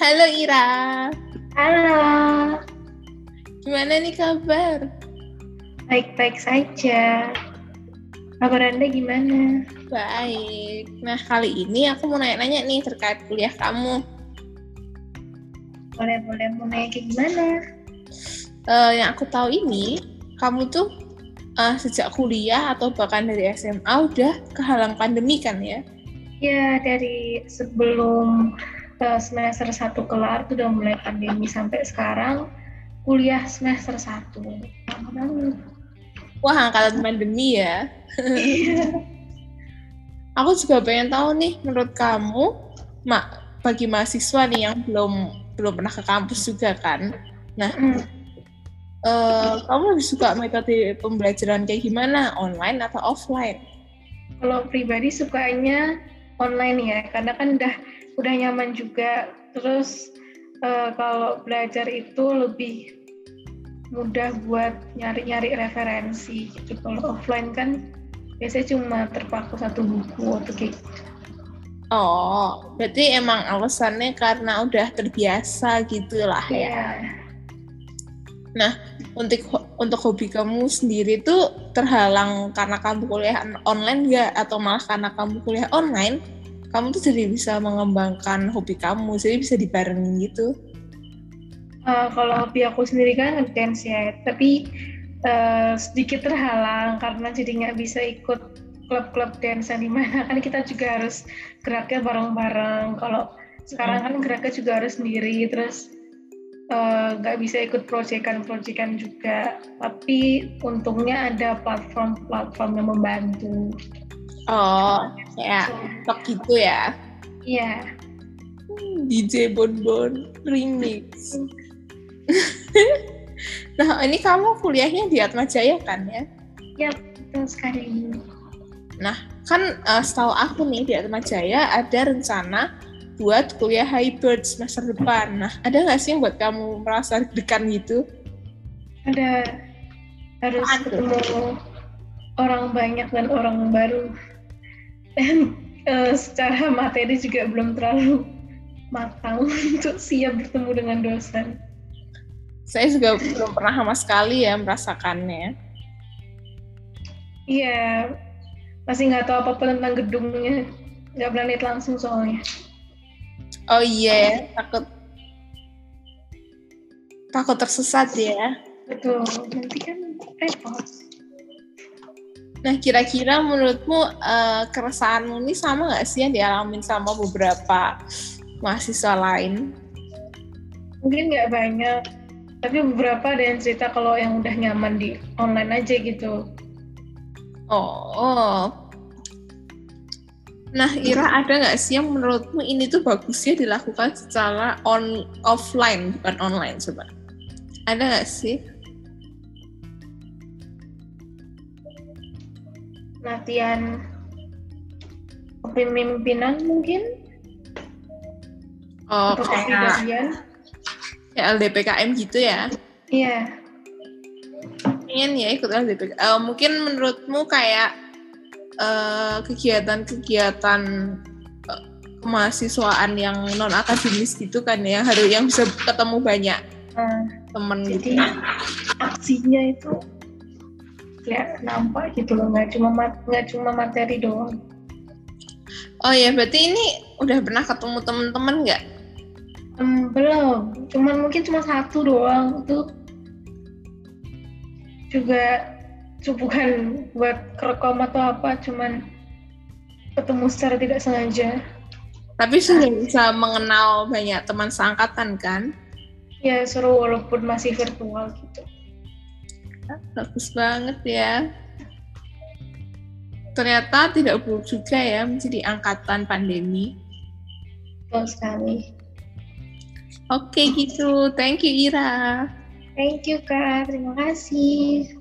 Halo Ira. Halo. Gimana nih kabar? Baik-baik saja. Kabar Anda gimana? Baik. Nah, kali ini aku mau nanya-nanya nih terkait kuliah kamu. Boleh-boleh mau nanya kayak gimana? Uh, yang aku tahu ini, kamu tuh uh, sejak kuliah atau bahkan dari SMA udah kehalang pandemi kan ya? Ya, dari sebelum semester 1 kelar tuh udah mulai pandemi sampai sekarang kuliah semester 1. Wah, angkatan pandemi ya. Iya. Aku juga pengen tahu nih, menurut kamu, mak bagi mahasiswa nih yang belum belum pernah ke kampus juga kan. Nah, hmm. uh, kamu lebih suka metode pembelajaran kayak gimana, online atau offline? Kalau pribadi sukanya online ya, karena kan udah udah nyaman juga. Terus uh, kalau belajar itu lebih mudah buat nyari-nyari referensi gitu. Kalau offline kan biasanya cuma terpaku satu buku atau kayak gitu. Oh, berarti emang alasannya karena udah terbiasa gitu lah yeah. ya. Iya. Nah, untuk untuk hobi kamu sendiri tuh terhalang karena kamu kuliah online nggak atau malah karena kamu kuliah online, kamu tuh jadi bisa mengembangkan hobi kamu, jadi bisa dibarengin gitu. Uh, kalau hobi aku sendiri kan ngedance ya, tapi uh, sedikit terhalang karena jadi nggak bisa ikut klub-klub dance di mana kan kita juga harus geraknya bareng-bareng. Kalau sekarang kan geraknya juga harus sendiri, terus eh, nggak uh, bisa ikut proyekan-proyekan juga. Tapi untungnya ada platform-platform yang membantu. Oh, ya, so, gitu ya? Iya. Hmm, DJ Bonbon Remix. nah, ini kamu kuliahnya di Atma Jaya kan ya? Ya, betul sekali. Nah, kan uh, setahu aku nih di Atma Jaya ada rencana buat kuliah hybrid semester depan. Nah, ada nggak sih yang buat kamu merasa degan gitu? Ada. Harus ketemu orang banyak dan orang baru. Dan uh, secara materi juga belum terlalu matang untuk siap bertemu dengan dosen. Saya juga belum pernah sama sekali ya merasakannya. Iya, masih nggak tahu apa-apa tentang gedungnya nggak berani lihat langsung soalnya oh iya yeah. takut takut tersesat ya betul nanti kan repot Nah, kira-kira menurutmu uh, keresahanmu ini sama nggak sih yang dialamin sama beberapa mahasiswa lain? Mungkin nggak banyak, tapi beberapa ada yang cerita kalau yang udah nyaman di online aja gitu. Oh. Nah, Ira ada nggak sih yang menurutmu ini tuh bagusnya dilakukan secara on offline bukan online coba? Ada nggak sih? Latihan kepemimpinan mungkin? Oh, kayak ya LDPKM gitu ya? Iya pengen ya ikut LDP. Uh, mungkin menurutmu kayak uh, kegiatan-kegiatan uh, kemahasiswaan yang non akademis gitu kan ya, harus yang bisa ketemu banyak uh, temen jadi, gitu. Aksinya itu kayak nampak gitu loh, nggak cuma nggak cuma materi doang. Oh ya, berarti ini udah pernah ketemu temen-temen nggak? Um, belum, cuman mungkin cuma satu doang. Itu juga bukan buat kerekam atau apa cuman ketemu secara tidak sengaja. Tapi sudah bisa mengenal banyak teman seangkatan kan? Ya seru walaupun masih virtual gitu bagus banget ya. Ternyata tidak buruk juga ya menjadi angkatan pandemi. Betul sekali. Oke gitu. Thank you Ira. Thank you Kak, terima kasih.